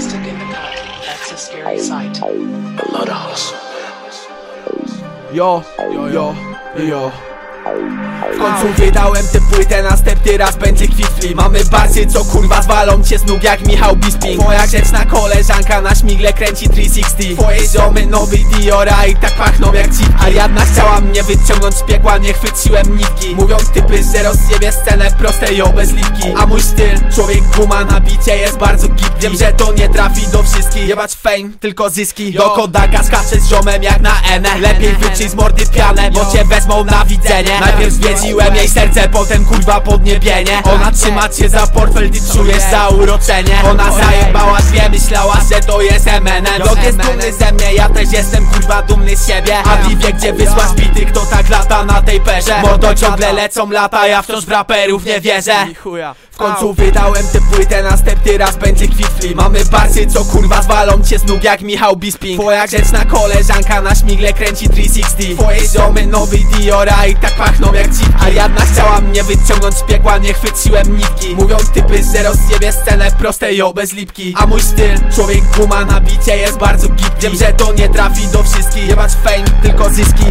plastic in the cut. That's a scary sight. A lot of. Yo, yo, yo, yo. Końcu wydałem tę płytę, następny raz będzie kwitli Mamy bardziej co kurwa zwalą cię z nóg jak Michał Bisping. Moja grzeczna koleżanka na śmigle kręci 360 Twoje ziomy nowy Diora i tak pachną jak dziwki Ariadna. Chciała mnie wyciągnąć z piekła, nie chwyciłem nitki. Mówiąc typy, że rozjebie scenę proste i bez A mój styl, człowiek guma na bicie jest bardzo gipki. Wiem, że to nie trafi do wszystkich. Jebać fame, tylko zyski. Do Kodaka skaczę z ziomem jak na N Lepiej wyczyj z mordy pianę, bo cię wezmą na widzenie. Najpierw zwiedziłem jej serce, potem kurwa podniebienie. Ona trzyma cię za portfel, ty czujesz zauroczenie. Ona zajebała dwie, myślała, że to jest MNN Dog jest dumny ze mnie, ja też jestem kurwa dumny z siebie. A ty wie gdzie wysłać bity, kto tak lata na tej perze? Mordo ciągle lecą lata, ja wciąż w raperów nie wierzę końcu wydałem tę płytę, następny raz będzie kwitli Mamy barsy, co kurwa zwalą cię z nóg jak Michał Bisping. Twoja grzeczna koleżanka na śmigle kręci 360 Twoje ziomy nowy Diora i tak pachną jak dziwki Ariadna chciała mnie wyciągnąć z piekła, nie chwyciłem nitki. Mówią typy, że rozjebie scenę proste i bez lipki. A mój styl, człowiek guma na bicie jest bardzo gipki. Wiem, że to nie trafi do wszystkich, jebać fame, tylko zyski